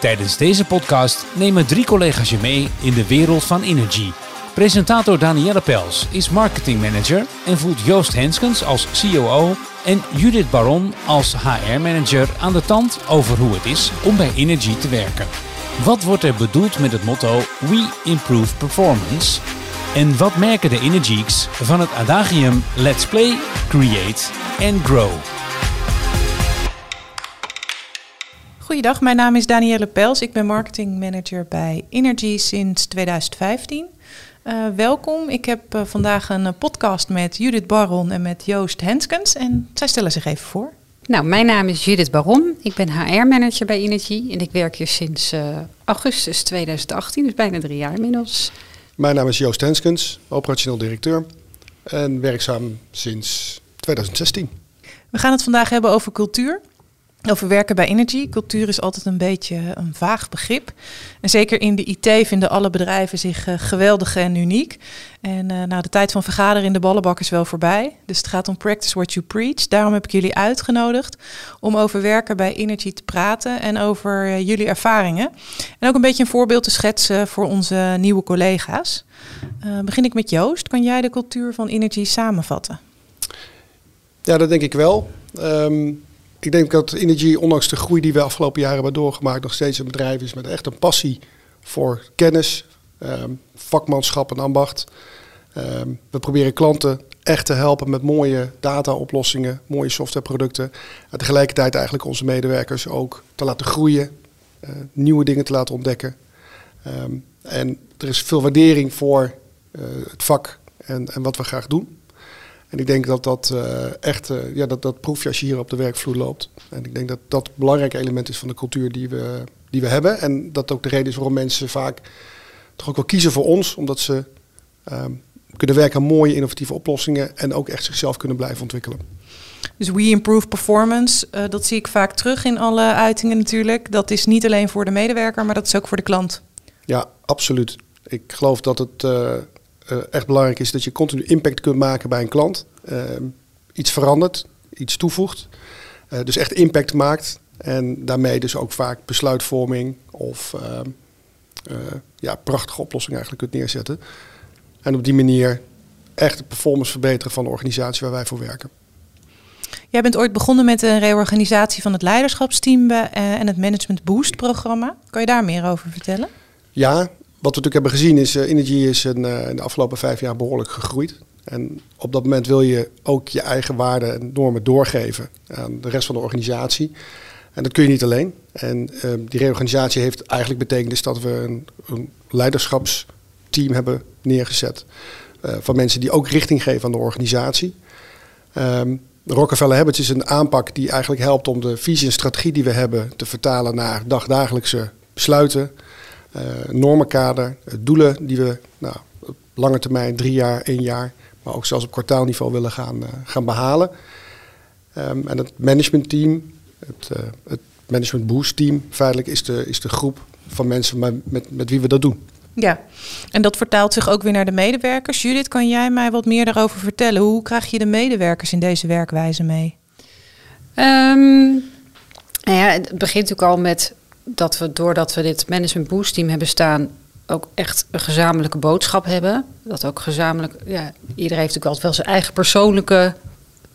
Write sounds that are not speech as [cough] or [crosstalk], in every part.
Tijdens deze podcast nemen drie collega's je mee in de wereld van energy. Presentator Danielle Pels is marketingmanager en voelt Joost Henskens als COO en Judith Baron als HR-manager aan de tand over hoe het is om bij Energy te werken. Wat wordt er bedoeld met het motto We Improve Performance? En wat merken de Energieks van het adagium Let's Play, Create and Grow? Goedendag, mijn naam is Danielle Pels. Ik ben marketingmanager bij Energy sinds 2015. Uh, welkom. Ik heb uh, vandaag een uh, podcast met Judith Baron en met Joost Henskens. En zij stellen zich even voor. Nou, mijn naam is Judith Baron. Ik ben HR-manager bij Energy en ik werk hier sinds augustus 2018, dus bijna drie jaar inmiddels. Mijn naam is Joost Henskens, operationeel directeur en werkzaam sinds 2016. We gaan het vandaag hebben over cultuur. Over werken bij Energy. Cultuur is altijd een beetje een vaag begrip. En zeker in de IT vinden alle bedrijven zich uh, geweldig en uniek. En uh, nou, de tijd van vergaderen in de ballenbak is wel voorbij. Dus het gaat om practice what you preach. Daarom heb ik jullie uitgenodigd om over werken bij Energy te praten en over uh, jullie ervaringen. En ook een beetje een voorbeeld te schetsen voor onze nieuwe collega's. begin ik met Joost. Kan jij de cultuur van Energy samenvatten? Ja, dat denk ik wel. Um ik denk dat Energy, ondanks de groei die we afgelopen jaren hebben doorgemaakt, nog steeds een bedrijf is met echt een passie voor kennis, um, vakmanschap en ambacht. Um, we proberen klanten echt te helpen met mooie data-oplossingen, mooie softwareproducten. En tegelijkertijd eigenlijk onze medewerkers ook te laten groeien, uh, nieuwe dingen te laten ontdekken. Um, en er is veel waardering voor uh, het vak en, en wat we graag doen. En ik denk dat dat uh, echt, uh, ja, dat, dat proef je als je hier op de werkvloer loopt. En ik denk dat dat een belangrijk element is van de cultuur die we, die we hebben. En dat ook de reden is waarom mensen vaak toch ook wel kiezen voor ons, omdat ze um, kunnen werken aan mooie innovatieve oplossingen en ook echt zichzelf kunnen blijven ontwikkelen. Dus we improve performance, uh, dat zie ik vaak terug in alle uitingen natuurlijk. Dat is niet alleen voor de medewerker, maar dat is ook voor de klant. Ja, absoluut. Ik geloof dat het uh, echt belangrijk is dat je continu impact kunt maken bij een klant. Uh, iets verandert, iets toevoegt. Uh, dus echt impact maakt. En daarmee dus ook vaak besluitvorming of ehm, ja, prachtige oplossingen eigenlijk kunt neerzetten. En op die manier echt de performance verbeteren van de organisatie waar wij voor werken. Jij bent ooit begonnen met een reorganisatie van het leiderschapsteam en het Management Boost programma. Kan je daar meer over vertellen? Ja, wat we natuurlijk hebben gezien is, uh, Energy is een, uh, in de afgelopen vijf jaar behoorlijk gegroeid. En op dat moment wil je ook je eigen waarden en normen doorgeven aan de rest van de organisatie. En dat kun je niet alleen. En uh, die reorganisatie heeft eigenlijk betekend dat we een, een leiderschapsteam hebben neergezet. van mensen die ook richting geven aan de organisatie. Um, Rockefeller Habits is een aanpak die eigenlijk helpt om de visie en strategie die we hebben te vertalen naar dagdagelijkse besluiten normenkader, uh, doelen die we nou, op lange termijn, drie jaar, één jaar, maar ook zelfs op kwartaalniveau willen gaan, uh, gaan behalen. Um, en het managementteam, het, het management boost team, feitelijk is de, is de groep van mensen met, met, met wie we dat doen. Ja, en dat vertaalt zich ook weer naar de medewerkers. Judith, kan jij mij wat meer daarover vertellen? Hoe krijg je de medewerkers in deze werkwijze mee? Um, nou ja, het begint natuurlijk al met dat we doordat we dit Management Boost team hebben staan, ook echt een gezamenlijke boodschap hebben. Dat ook gezamenlijk, ja, iedereen heeft natuurlijk altijd wel zijn eigen persoonlijke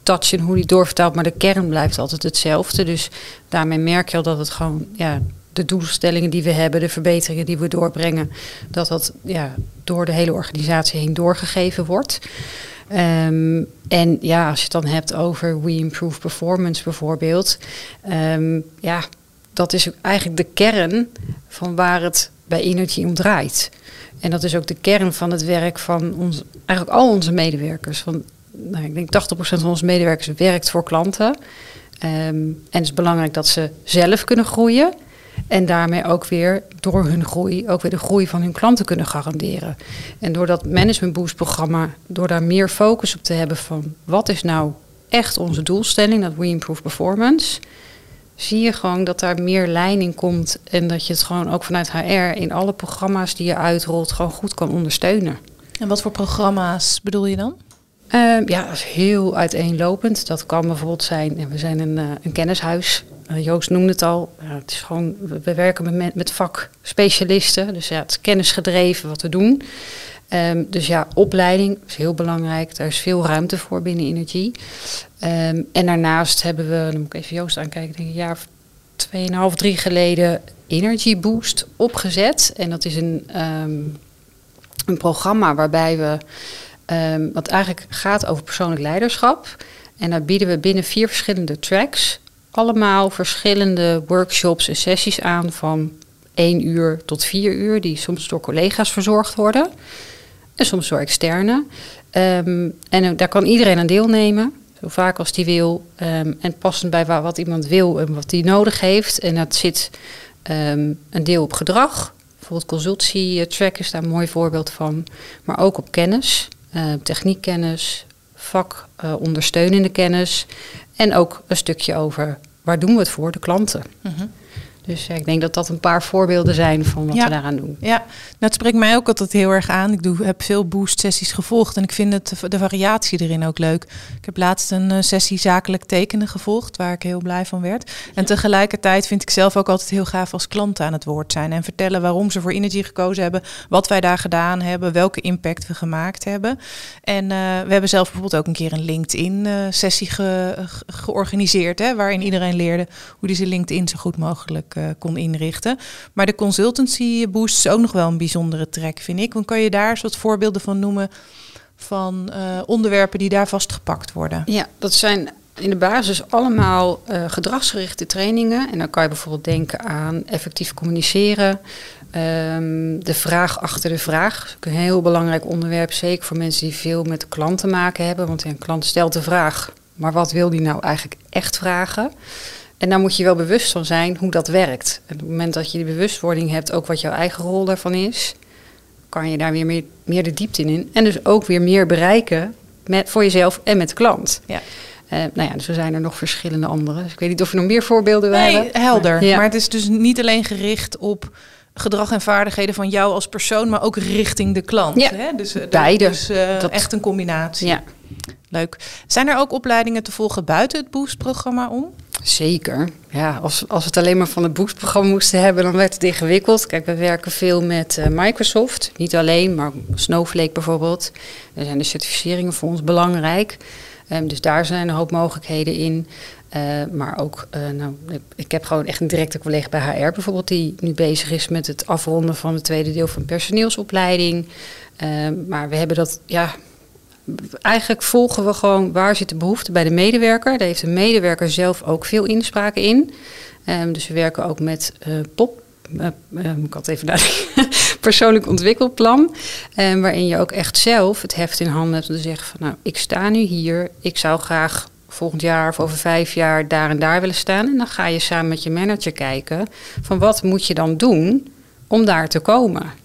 touch in hoe die doorvertaalt, maar de kern blijft altijd hetzelfde. Dus daarmee merk je al dat het gewoon, ja, de doelstellingen die we hebben, de verbeteringen die we doorbrengen, dat dat ja, door de hele organisatie heen doorgegeven wordt. Um, en ja, als je het dan hebt over We Improve Performance bijvoorbeeld, um, ja, dat is eigenlijk de kern van waar het bij Energy om draait. En dat is ook de kern van het werk van ons, eigenlijk al onze medewerkers. Van, nou, ik denk 80% van onze medewerkers werkt voor klanten. Um, en het is belangrijk dat ze zelf kunnen groeien. En daarmee ook weer door hun groei, ook weer de groei van hun klanten kunnen garanderen. En door dat Management Boost programma, door daar meer focus op te hebben van wat is nou echt onze doelstelling, dat we improve performance zie je gewoon dat daar meer lijn in komt. En dat je het gewoon ook vanuit HR in alle programma's die je uitrolt gewoon goed kan ondersteunen. En wat voor programma's bedoel je dan? Ehm, ja, dat is heel uiteenlopend. Dat kan bijvoorbeeld zijn, en we zijn een, eh, een kennishuis. Uh, Joost noemde het al. Het is gewoon, we, we werken met, met vakspecialisten. Dus ja, het is kennisgedreven wat we doen. Ehm, dus ja, opleiding is heel belangrijk. Daar is veel ruimte voor binnen Energie. Ehm, en daarnaast hebben we, dan moet ik even Joost aankijken, denk een jaar of tweeënhalf, drie geleden Energy Boost opgezet. En dat is een, um, een programma waarbij we, wat eigenlijk gaat over persoonlijk leiderschap. En daar bieden we binnen vier verschillende tracks allemaal verschillende workshops en sessies aan van één uur tot vier uur, die soms door collega's verzorgd worden. En soms door externe. Um, en daar kan iedereen aan deelnemen, zo vaak als die wil. Um, en passend bij wat iemand wil en wat die nodig heeft. En dat zit um, een deel op gedrag. Bijvoorbeeld consultie-track is daar een mooi voorbeeld van. Maar ook op kennis, uh, techniekkennis, vak uh, ondersteunende kennis. En ook een stukje over waar doen we het voor, de klanten. -hmm. Dus ik denk dat dat een paar voorbeelden zijn van wat ja. we daaraan doen. Ja, nou, het spreekt mij ook altijd heel erg aan. Ik doe, heb veel boost-sessies gevolgd en ik vind het, de variatie erin ook leuk. Ik heb laatst een uh, sessie zakelijk tekenen gevolgd, waar ik heel blij van werd. En tegelijkertijd vind ik zelf ook altijd heel gaaf als klanten aan het woord zijn en vertellen waarom ze voor Energy gekozen hebben, wat wij daar gedaan hebben, welke impact we gemaakt hebben. En uh, we hebben zelf bijvoorbeeld ook een keer een LinkedIn-sessie ge, georganiseerd, hè, waarin iedereen leerde hoe die zijn LinkedIn zo goed mogelijk uh, kon inrichten. Maar de consultancy boost is ook nog wel een bijzondere track, vind ik. Want kan je daar soort voorbeelden van noemen van uh, onderwerpen die daar vastgepakt worden? Ja, dat zijn in de basis allemaal uh, gedragsgerichte trainingen. En dan kan je bijvoorbeeld denken aan effectief communiceren. Um, de vraag achter de vraag. Dat is een heel belangrijk onderwerp, zeker voor mensen die veel met de klant te maken hebben. Want een klant stelt de vraag, maar wat wil die nou eigenlijk echt vragen? En daar moet je wel bewust van zijn hoe dat werkt. En op het moment dat je die bewustwording hebt, ook wat jouw eigen rol daarvan is, kan je daar weer meer, meer de diepte in. En dus ook weer meer bereiken met, voor jezelf en met de klant. Ja. Uh, nou ja, dus er zijn er nog verschillende andere. Dus ik weet niet of je nog meer voorbeelden nee, hebben. helder. Maar, ja. maar het is dus niet alleen gericht op gedrag en vaardigheden van jou als persoon, maar ook richting de klant. Ja, hè? Dus, beide. Dus uh, dat... echt een combinatie. Ja. Leuk. Zijn er ook opleidingen te volgen buiten het Boost-programma om? Zeker. Ja, als, als we het alleen maar van het Boost-programma moesten hebben, dan werd het ingewikkeld. Kijk, we werken veel met uh, Microsoft. Niet alleen, maar Snowflake bijvoorbeeld. Daar zijn de certificeringen voor ons belangrijk. Um, dus daar zijn een hoop mogelijkheden in. Uh, maar ook, uh, nou, ik heb gewoon echt een directe collega bij HR bijvoorbeeld, die nu bezig is met het afronden van het tweede deel van personeelsopleiding. Uh, maar we hebben dat, ja, eigenlijk volgen we gewoon waar zit de behoefte bij de medewerker. Daar heeft de medewerker zelf ook veel inspraak in. Um, dus we werken ook met uh, POP. Uh, ik even naar [laughs] persoonlijk ontwikkelplan. Um, waarin je ook echt zelf het heft in handen hebt om te zeggen van nou, ik sta nu hier. Ik zou graag volgend jaar of over vijf jaar daar en daar willen staan. En dan ga je samen met je manager kijken van wat moet je dan doen om daar te komen.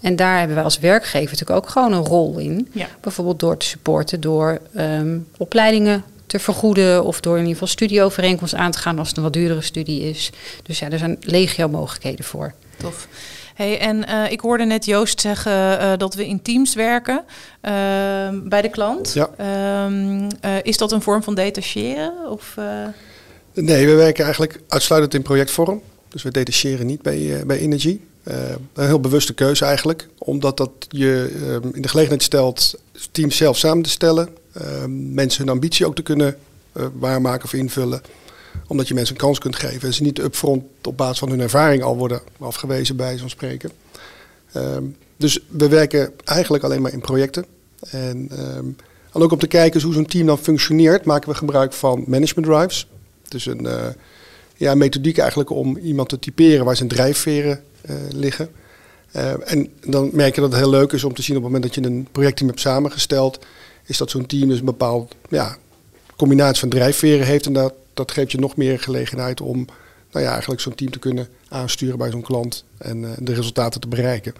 En daar hebben we als werkgever natuurlijk ook gewoon een rol in. Ja. Bijvoorbeeld door te supporten, door um, opleidingen te vergoeden of door in ieder geval studieovereenkomst aan te gaan als het een wat duurdere studie is. Dus ja, er zijn legio mogelijkheden voor. Tof. Hey, en uh, ik hoorde net Joost zeggen uh, dat we in teams werken uh, bij de klant. Ja. Um, is dat een vorm van detacheren? Of, Nee, we werken eigenlijk uitsluitend in projectvorm. Dus we detacheren niet bij, bij Energy. Uh, een heel bewuste keuze eigenlijk, omdat dat je uh, in de gelegenheid stelt teams zelf samen te stellen, uh, mensen hun ambitie ook te kunnen uh, waarmaken of invullen, omdat je mensen een kans kunt geven en ze niet upfront op basis van hun ervaring al worden afgewezen bij zo'n spreken. dus we werken eigenlijk alleen maar in projecten. En, ook om te kijken hoe zo'n team dan functioneert, maken we gebruik van management drives. Dus een ja, methodiek eigenlijk om iemand te typeren waar zijn drijfveren liggen. Uh, en dan merk je dat het heel leuk is om te zien op het moment dat je een projectteam hebt samengesteld, is dat zo'n team dus een bepaald ja, combinatie van drijfveren heeft. En dat, dat geeft je nog meer gelegenheid om nou ja, eigenlijk zo'n team te kunnen aansturen bij zo'n klant en uh, de resultaten te bereiken.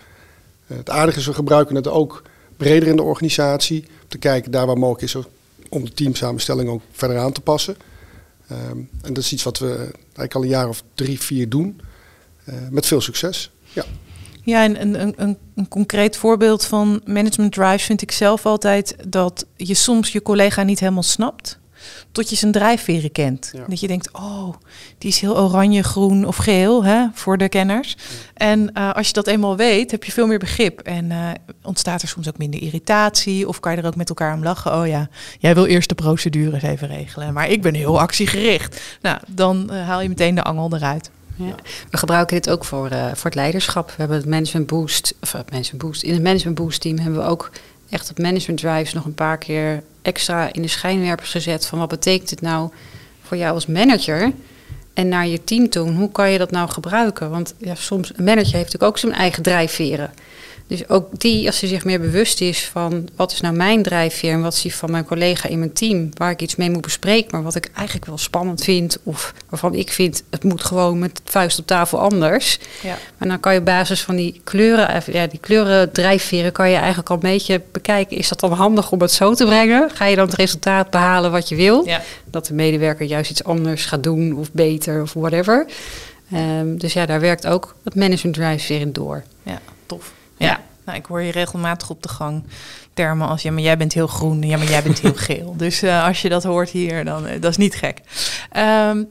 het aardige is, we gebruiken het ook breder in de organisatie. Om te kijken daar waar mogelijk is om de teamsamenstelling ook verder aan te passen. Um, en dat is iets wat we eigenlijk al een jaar of drie, vier doen. Uh, met veel succes. Ja. Ja, en een, een, een, concreet voorbeeld van management drives vind ik zelf altijd dat je soms je collega niet helemaal snapt. Tot je zijn drijfveren kent. Ja. Dat je denkt, oh, die is heel oranje, groen of geel hè, voor de kenners. En eh, als je dat eenmaal weet, heb je veel meer begrip. En eh, ontstaat er soms ook minder irritatie. Of kan je er ook met elkaar om lachen. Oh ja, jij wil eerst de procedures even regelen. Maar ik ben heel actiegericht. Nou, dan eh, haal je meteen de angel eruit. Ja. We gebruiken dit ook voor, eh, voor het leiderschap. We hebben het Management Boost, of het Management Boost, in het Management Boost team hebben we ook echt op Management Drives nog een paar keer extra in de schijnwerpers gezet van wat betekent het nou voor jou als manager en naar je team toe. Hoe kan je dat nou gebruiken? Want ja, soms een manager heeft natuurlijk ook zijn eigen drijfveren. Dus ook die, als hij zich meer bewust is van wat is nou mijn drijfveer en wat is die van mijn collega in mijn team, waar ik iets mee moet bespreken, maar wat ik eigenlijk wel spannend vind, of waarvan ik vind het moet gewoon met vuist op tafel anders. Ja. Maar dan kan je op basis van die kleuren, eh, ja, die kleuren drijfveren, kan je eigenlijk al een beetje bekijken. Is dat dan handig om het zo te brengen? Ga je dan het resultaat behalen wat je wil? Ja. Dat de medewerker juist iets anders gaat doen of beter of whatever. Ehm, dus ja, daar werkt ook het management drijfveer in door. Ja, tof. Ja. Nou, ik hoor je regelmatig op de gang termen als ja, maar jij bent heel groen, ja, maar jij bent heel [laughs] geel. Dus eh, als je dat hoort hier, dan uh, dat is niet gek. Ehm,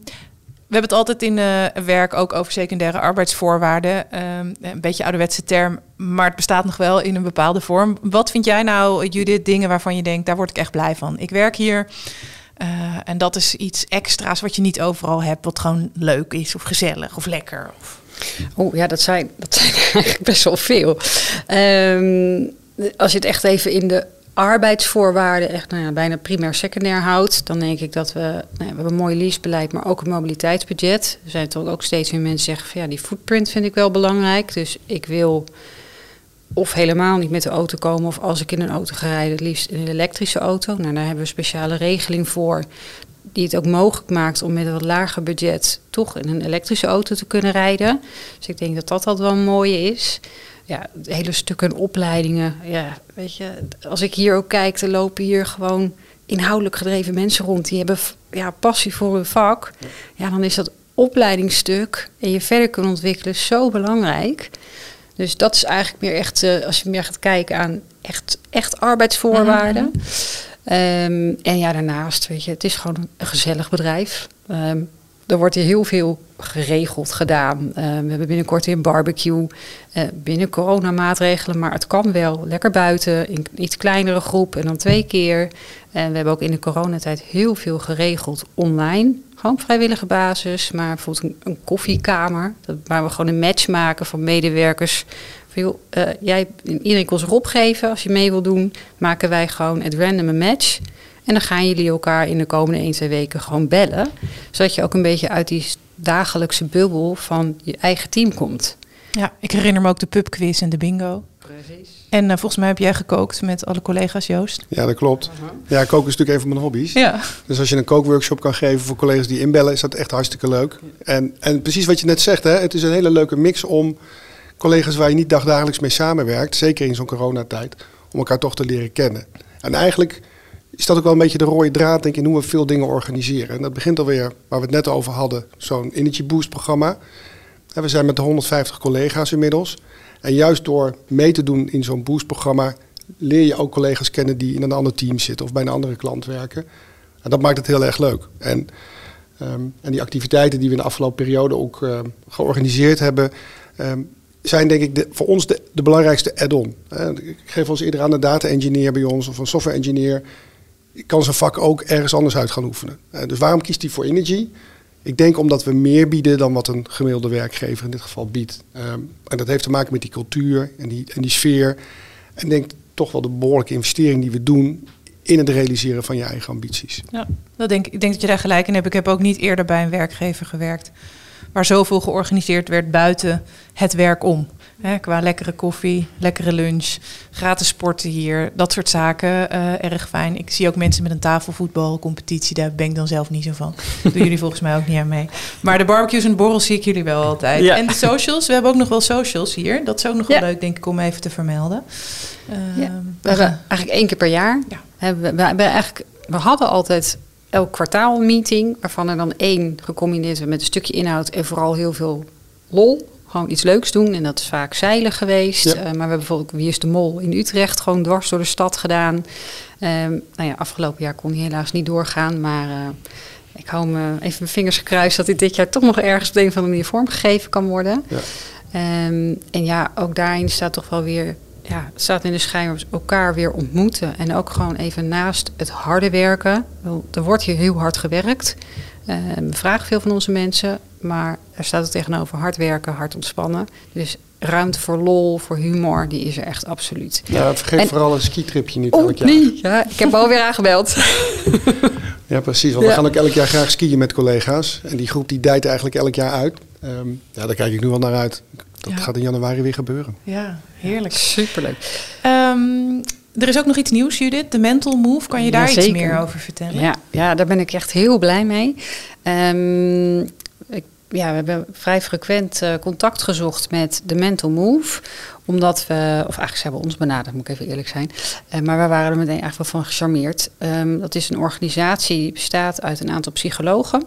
we hebben het altijd in uh, werk ook over secundaire arbeidsvoorwaarden. Um, een beetje ouderwetse term, maar het bestaat nog wel in een bepaalde vorm. Wat vind jij nou, Judith, dingen waarvan je denkt, daar word ik echt blij van? Ik werk hier en dat is iets extra's wat je niet overal hebt, wat gewoon leuk is of gezellig of lekker. Of... Oh ja, dat zijn, dat zijn [laughs] eigenlijk best wel veel. Um, als je het echt even in de arbeidsvoorwaarden, echt nou ja, bijna primair secundair houdt, dan denk ik dat we, nou ja, we hebben een mooi leasebeleid, maar ook een mobiliteitsbudget. Er zijn toch ook steeds meer mensen zeggen van ja, die footprint vind ik wel belangrijk. Dus ik wil of helemaal niet met de auto komen, of als ik in een auto ga rijden, het liefst in een elektrische auto. Nou, daar hebben we een speciale regeling voor die het ook mogelijk maakt om met een wat lager budget toch in een elektrische auto te kunnen rijden. Dus ik denk dat dat al wel een mooie is. Ja, hele stukken opleidingen. Ja, weet je, als ik hier ook kijk, er lopen hier gewoon inhoudelijk gedreven mensen rond. Die hebben ja, passie voor hun vak. Ja, dan is dat opleidingsstuk en je verder kunnen ontwikkelen zo belangrijk. Dus dat is eigenlijk meer echt, uh, als je meer gaat kijken aan echt, echt arbeidsvoorwaarden. -hmm. Um, en ja, daarnaast, weet je, het is gewoon een gezellig bedrijf. Um, er wordt hier heel veel geregeld gedaan. Uh, we hebben binnenkort weer een barbecue. Uh, binnen coronamaatregelen, maar het kan wel. Lekker buiten, in iets kleinere groep en dan twee keer. En we hebben ook in de coronatijd heel veel geregeld online. Gewoon op vrijwillige basis, maar bijvoorbeeld een, een koffiekamer. Waar we gewoon een match maken van medewerkers. Joh, uh, jij, iedereen kon zich opgeven. Als je mee wil doen, maken wij gewoon het random een match. En dan gaan jullie elkaar in de komende 1, 2 weken gewoon bellen. Zodat je ook een beetje uit die dagelijkse bubbel van je eigen team komt. Ja, ik herinner me ook de pubquiz en de bingo. Precies. En uh, volgens mij heb jij gekookt met alle collega's, Joost. Ja, dat klopt. Uh -huh. Ja, koken is natuurlijk een van mijn hobby's. Ja. Dus als je een kookworkshop kan geven voor collega's die inbellen, is dat echt hartstikke leuk. En, en precies wat je net zegt, hè, het is een hele leuke mix om collega's waar je niet dagdagelijks mee samenwerkt, zeker in zo'n coronatijd, om elkaar toch te leren kennen. En eigenlijk is dat ook wel een beetje de rode draad, denk ik, in hoe we veel dingen organiseren. En dat begint alweer waar we het net over hadden, zo'n Energy Boost programma. En we zijn met 150 collega's inmiddels. En juist door mee te doen in zo'n Boost programma, leer je ook collega's kennen die in een ander team zitten of bij een andere klant werken. En dat maakt het heel erg leuk. En, um, en die activiteiten die we in de afgelopen periode ook uh, georganiseerd hebben, um, zijn denk ik de, voor ons de, belangrijkste add-on. Ik geef ons eerder aan een data engineer bij ons of een software engineer kan zijn vak ook ergens anders uit gaan oefenen. Dus waarom kiest hij voor Energy? Ik denk omdat we meer bieden dan wat een gemiddelde werkgever in dit geval biedt. Um, en dat heeft te maken met die cultuur en die, en die sfeer. En denk toch wel de behoorlijke investering die we doen in het realiseren van je eigen ambities. Ja, dat denk, ik denk dat je daar gelijk in hebt. Ik heb ook niet eerder bij een werkgever gewerkt waar zoveel georganiseerd werd buiten het werk om. Hè, qua lekkere koffie, lekkere lunch, gratis sporten hier, dat soort zaken. Uh, erg fijn. Ik zie ook mensen met een tafelvoetbalcompetitie, daar ben ik dan zelf niet zo van. Doen jullie volgens mij ook niet aan mee. Maar de barbecues en borrels zie ik jullie wel altijd. Ja. En de socials, we hebben ook nog wel socials hier. Dat is ook nog wel ja. leuk, denk ik, om even te vermelden. Uh, ja. We hebben eigenlijk één keer per jaar. Ja. Hebben we, we, hebben eigenlijk, we hadden altijd elk kwartaal meeting, waarvan er dan één gecombineerd werd met een stukje inhoud en vooral heel veel lol gewoon iets leuks doen. En dat is vaak zeilen geweest. Ja. Eh, maar we hebben bijvoorbeeld Wie is de Mol in Utrecht gewoon dwars door de stad gedaan. Ehm, nou ja, afgelopen jaar kon hij helaas niet doorgaan. Maar eh, ik hou me even mijn vingers gekruist dat dit dit jaar toch nog ergens op de een of andere manier vormgegeven kan worden. Ja. Ehm, en ja, ook daarin staat toch wel weer, ja, het staat in de schijnwerpers elkaar weer ontmoeten. En ook gewoon even naast het harde werken. Er wordt hier heel hard gewerkt. Ehm, we vragen veel van onze mensen, maar er staat ook tegenover hard werken, hard ontspannen. Dus ruimte voor lol, voor humor, die is er echt absoluut. Ja, vergeet En- vooral een skitripje niet Oh, elk jaar. nee. Ja, ik heb alweer [laughs] aangebeld. [laughs] Ja, precies. Want we gaan ook elk jaar graag skiën met collega's. En die groep die dijt eigenlijk elk jaar uit. Ehm, ja, daar kijk ik nu wel naar uit. Dat Ja. gaat in januari weer gebeuren. Ja, heerlijk. Superleuk. Ehm, er is ook nog iets nieuws, Judith. De Mental Move. Kan je daar iets meer over vertellen? Ja, ja, daar ben ik echt heel blij mee. Ehm, ik, ja, we hebben vrij frequent eh, contact gezocht met de Mental Move. Omdat we, of eigenlijk ze hebben ons benaderd, moet ik even eerlijk zijn. Eh, maar we waren er meteen eigenlijk wel van gecharmeerd. Ehm, dat is een organisatie die bestaat uit een aantal psychologen.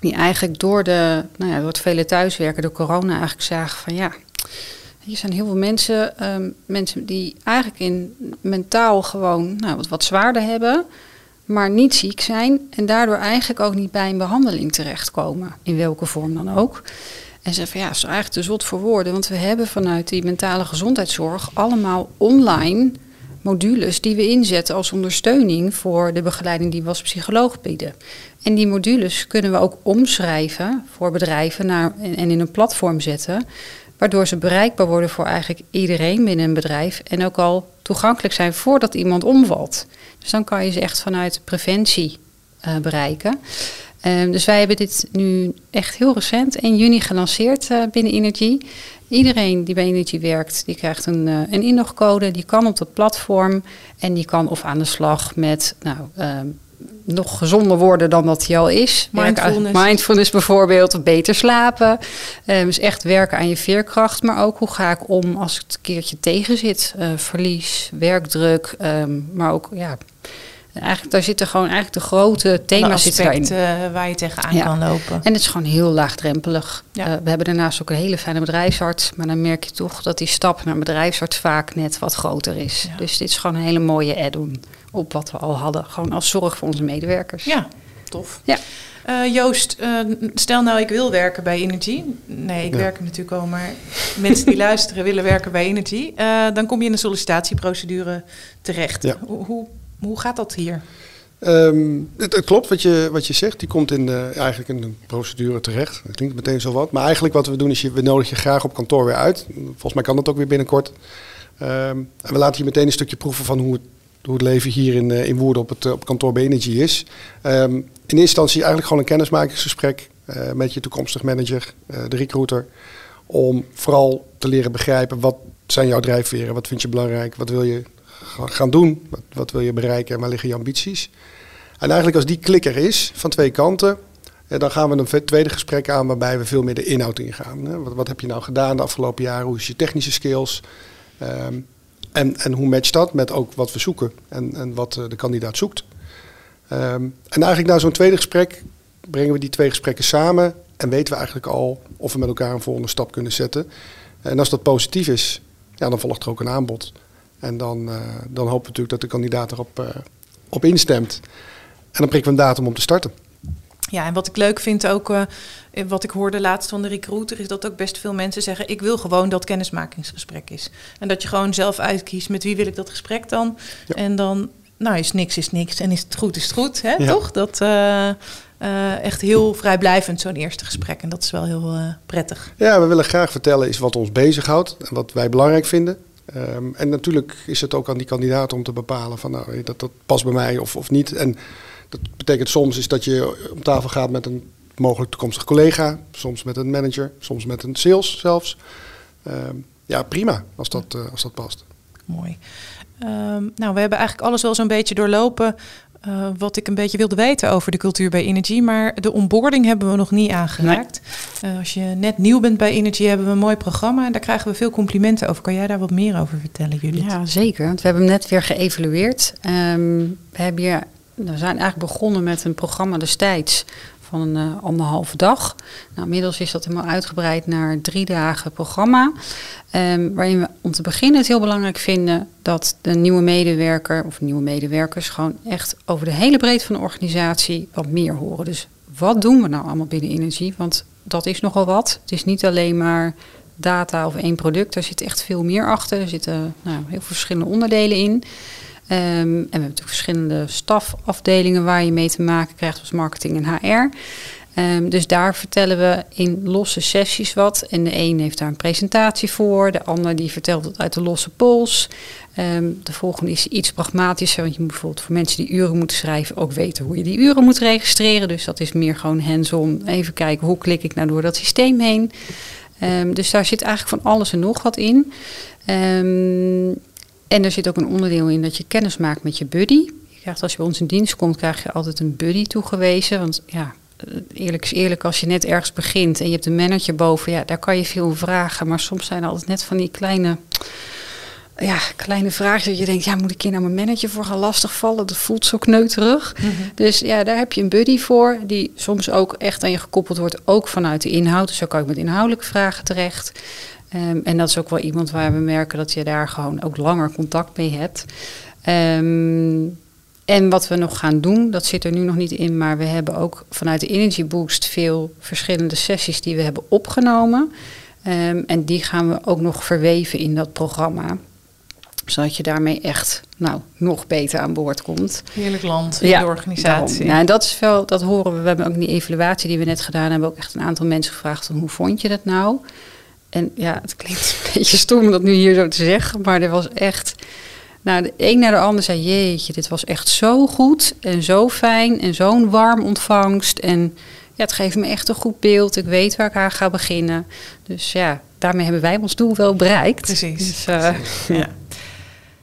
Die eigenlijk door, de, nou ja, door het vele thuiswerken, door corona eigenlijk zagen van ja... Hier zijn heel veel mensen, ehm, mensen die eigenlijk in mentaal gewoon nou, wat, wat zwaarder hebben, maar niet ziek zijn en daardoor eigenlijk ook niet bij een behandeling terechtkomen, in welke vorm dan ook. En ze van ja, dat is eigenlijk te zot voor woorden, want we hebben vanuit die mentale gezondheidszorg allemaal online modules die we inzetten als ondersteuning voor de begeleiding die we als psycholoog bieden. En die modules kunnen we ook omschrijven voor bedrijven naar, en, in een platform zetten, waardoor ze bereikbaar worden voor eigenlijk iedereen binnen een bedrijf en ook al toegankelijk zijn voordat iemand omvalt. Dus dan kan je ze echt vanuit preventie eh, bereiken. Ehm, dus wij hebben dit nu echt heel recent, in juni, gelanceerd eh, binnen Energy. Iedereen die bij Energy werkt, die krijgt een, eh, een inlogcode. Die kan op het platform en die kan of aan de slag met nou, ehm, nog gezonder worden dan dat hij al is. Werken aan- Mindfulness. mindfulness bijvoorbeeld, of beter slapen. Ehm, dus echt werken aan je veerkracht, maar ook hoe ga ik om als het een keertje tegen zit. Eh, verlies, werkdruk, ehm, maar ook ja, eigenlijk daar zitten gewoon eigenlijk de grote thema's zitten daarin. aspecten eh, waar je tegenaan Ja. kan lopen. En het is gewoon heel laagdrempelig. Ja. Eh, we hebben daarnaast ook een hele fijne bedrijfsarts. Maar dan merk je toch dat die stap naar bedrijfsarts vaak net wat groter is. Ja. Dus dit is gewoon een hele mooie add-on op wat we al hadden. Gewoon als zorg voor onze medewerkers. Ja, tof. Ja. Eh, Joost, stel nou ik wil werken bij Energy. Nee, ik Ja. werk er natuurlijk al, maar mensen die luisteren willen werken bij Energy. Eh, dan kom je in een sollicitatieprocedure terecht. Ja. Hoe, hoe, hoe gaat dat hier? Ehm, het, klopt wat je, wat je zegt. Die komt in de, eigenlijk in een procedure terecht. Dat klinkt meteen zo wat. Maar eigenlijk wat we doen is, je, we nodigen je graag op kantoor weer uit. Volgens mij kan dat ook weer binnenkort. Ehm, en we laten je meteen een stukje proeven van hoe het, hoe het leven hier in, eh, in Woerden op het eh, op kantoor bij Energy is. Ehm, in eerste instantie eigenlijk gewoon een kennismakingsgesprek eh, met je toekomstig manager, de recruiter. Om vooral te leren begrijpen wat zijn jouw drijfveren, wat vind je belangrijk, wat wil je gaan doen, wat, wat wil je bereiken en waar liggen je ambities. En eigenlijk als die klikker is van twee kanten, eh, dan gaan we een tweede gesprek aan waarbij we veel meer de inhoud ingaan. Wat, wat heb je nou gedaan de afgelopen jaren? Hoe is je technische skills? Ehm, en, en hoe matcht dat met ook wat we zoeken en, en wat eh, de kandidaat zoekt? Ehm, en eigenlijk na zo'n tweede gesprek brengen we die twee gesprekken samen en weten we eigenlijk al of we met elkaar een volgende stap kunnen zetten. En als dat positief is, ja, dan volgt er ook een aanbod. En dan, eh, dan hopen we natuurlijk dat de kandidaat erop eh, op instemt. En dan prikken we een datum om te starten. Ja, en wat ik leuk vind ook, eh, wat ik hoorde laatst van de recruiter, is dat ook best veel mensen zeggen: Ik wil gewoon dat kennismakingsgesprek is. En dat je gewoon zelf uitkiest met wie wil ik dat gesprek dan. Ja. En dan, nou, is niks is niks en is het goed is het goed, hè? Ja. toch? Dat echt heel vrijblijvend, zo'n eerste gesprek. En dat is wel heel prettig. Ja, we willen graag vertellen is wat ons bezighoudt en wat wij belangrijk vinden. Ehm, en natuurlijk is het ook aan die kandidaat om te bepalen van nou, dat, dat past bij mij of, of niet. En dat betekent soms is dat je om tafel gaat met een mogelijk toekomstig collega, soms met een manager, soms met een sales zelfs. Ehm, ja, prima als dat, eh, als dat past. Mooi. Ehm, nou, we hebben eigenlijk alles wel zo'n beetje doorlopen. Eh, wat ik een beetje wilde weten over de cultuur bij Energy. Maar de onboarding hebben we nog niet aangeraakt. Eh, als je net nieuw bent bij Energy, hebben we een mooi programma. En daar krijgen we veel complimenten over. Kan jij daar wat meer over vertellen, Judith? Ja, zeker. Want we hebben hem net weer geëvalueerd. Ehm, we, hebben hier, we zijn eigenlijk begonnen met een programma destijds van een uh, anderhalve dag. Nou, inmiddels is dat helemaal uitgebreid naar drie dagen programma. Um, waarin we om te beginnen het heel belangrijk vinden dat de nieuwe medewerker of nieuwe medewerkers gewoon echt over de hele breedte van de organisatie wat meer horen. Dus wat doen we nou allemaal binnen energie? Want dat is nogal wat. Het is niet alleen maar data of één product. Er zit echt veel meer achter. Er zitten nou, heel veel verschillende onderdelen in. Um, en we hebben natuurlijk verschillende stafafdelingen waar je mee te maken krijgt, zoals marketing en HR. Um, dus daar vertellen we in losse sessies wat. En de een heeft daar een presentatie voor, de ander die vertelt het uit de losse pols. Um, de volgende is iets pragmatischer, want je moet bijvoorbeeld voor mensen die uren moeten schrijven ook weten hoe je die uren moet registreren. Dus dat is meer gewoon hands-on. Even kijken hoe klik ik nou door dat systeem heen. Dus daar zit eigenlijk van alles en nog wat in. Um, en er zit ook een onderdeel in dat je kennis maakt met je buddy. Je krijgt, als je bij ons in dienst komt, krijg je altijd een buddy toegewezen. Want ja, eerlijk is eerlijk, als je net ergens begint en je hebt een manager boven, ja, daar kan je veel vragen. Maar soms zijn er altijd net van die kleine, ja, kleine vragen dat je denkt, ja, moet ik hier naar mijn manager voor gaan lastigvallen? Dat voelt zo kneuterig. Mm -hmm. Dus ja, daar heb je een buddy voor, die soms ook echt aan je gekoppeld wordt, ook vanuit de inhoud. Dus zo kan ik met inhoudelijke vragen terecht. Um, en dat is ook wel iemand waar we merken dat je daar gewoon ook langer contact mee hebt. Um, en wat we nog gaan doen, dat zit er nu nog niet in, maar we hebben ook vanuit de Energy Boost veel verschillende sessies die we hebben opgenomen. Um, en die gaan we ook nog verweven in dat programma. Zodat je daarmee echt nou, nog beter aan boord komt. Heerlijk land in ja, de organisatie. Ja, en dat is wel, dat horen we. We hebben ook die evaluatie die we net gedaan hebben, ook echt een aantal mensen gevraagd: hoe vond je dat nou? En ja, het klinkt een [laughs] beetje stom om dat nu hier zo te zeggen, maar er was echt. Nou, de een naar de ander zei: Jeetje, dit was echt zo goed en zo fijn en zo'n warm ontvangst. En ja, het geeft me echt een goed beeld. Ik weet waar ik aan ga beginnen. Dus ja, daarmee hebben wij ons doel wel bereikt. Precies. Dus, uh, ja.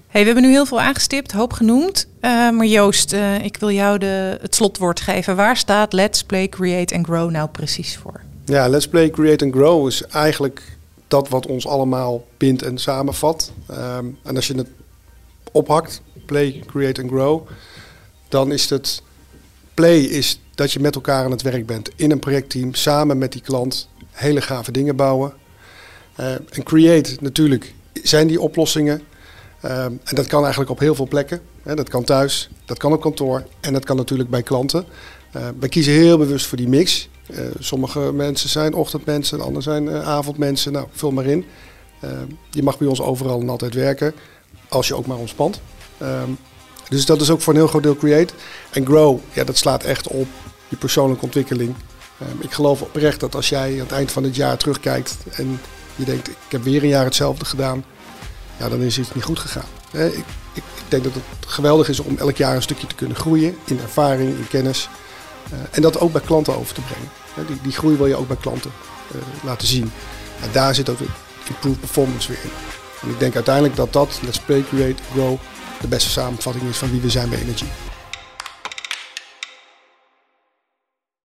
Hey, we hebben nu heel veel aangestipt, hoop genoemd. Uh, maar Joost, uh, ik wil jou de, het slotwoord geven. Waar staat Let's Play, Create and Grow nou precies voor? Ja, Let's Play, Create and Grow is eigenlijk dat wat ons allemaal bindt en samenvat. Um, en als je het ophakt, play, create and grow, dan is het play is dat je met elkaar aan het werk bent in een projectteam, samen met die klant hele gave dingen bouwen. Uh, en create natuurlijk zijn die oplossingen. Um, en dat kan eigenlijk op heel veel plekken. Dat kan thuis, dat kan op kantoor en dat kan natuurlijk bij klanten. Uh, wij kiezen heel bewust voor die mix. Uh, sommige mensen zijn ochtendmensen, anderen zijn uh, avondmensen. Nou, vul maar in. Uh, je mag bij ons overal en altijd werken, als je ook maar ontspant. Um, dus dat is ook voor een heel groot deel create. En grow, ja, dat slaat echt op je persoonlijke ontwikkeling. Um, ik geloof oprecht dat als jij aan het eind van het jaar terugkijkt en je denkt, ik heb weer een jaar hetzelfde gedaan, ja, dan is iets niet goed gegaan. ik, ik denk dat het geweldig is om elk jaar een stukje te kunnen groeien in ervaring, in kennis. Uh, en dat ook bij klanten over te brengen. Die, die groei wil je ook bij klanten uh, laten zien. En daar zit ook improved performance weer in. En ik denk uiteindelijk dat dat, Let's Play, Create, Grow, de beste samenvatting is van wie we zijn bij Energy.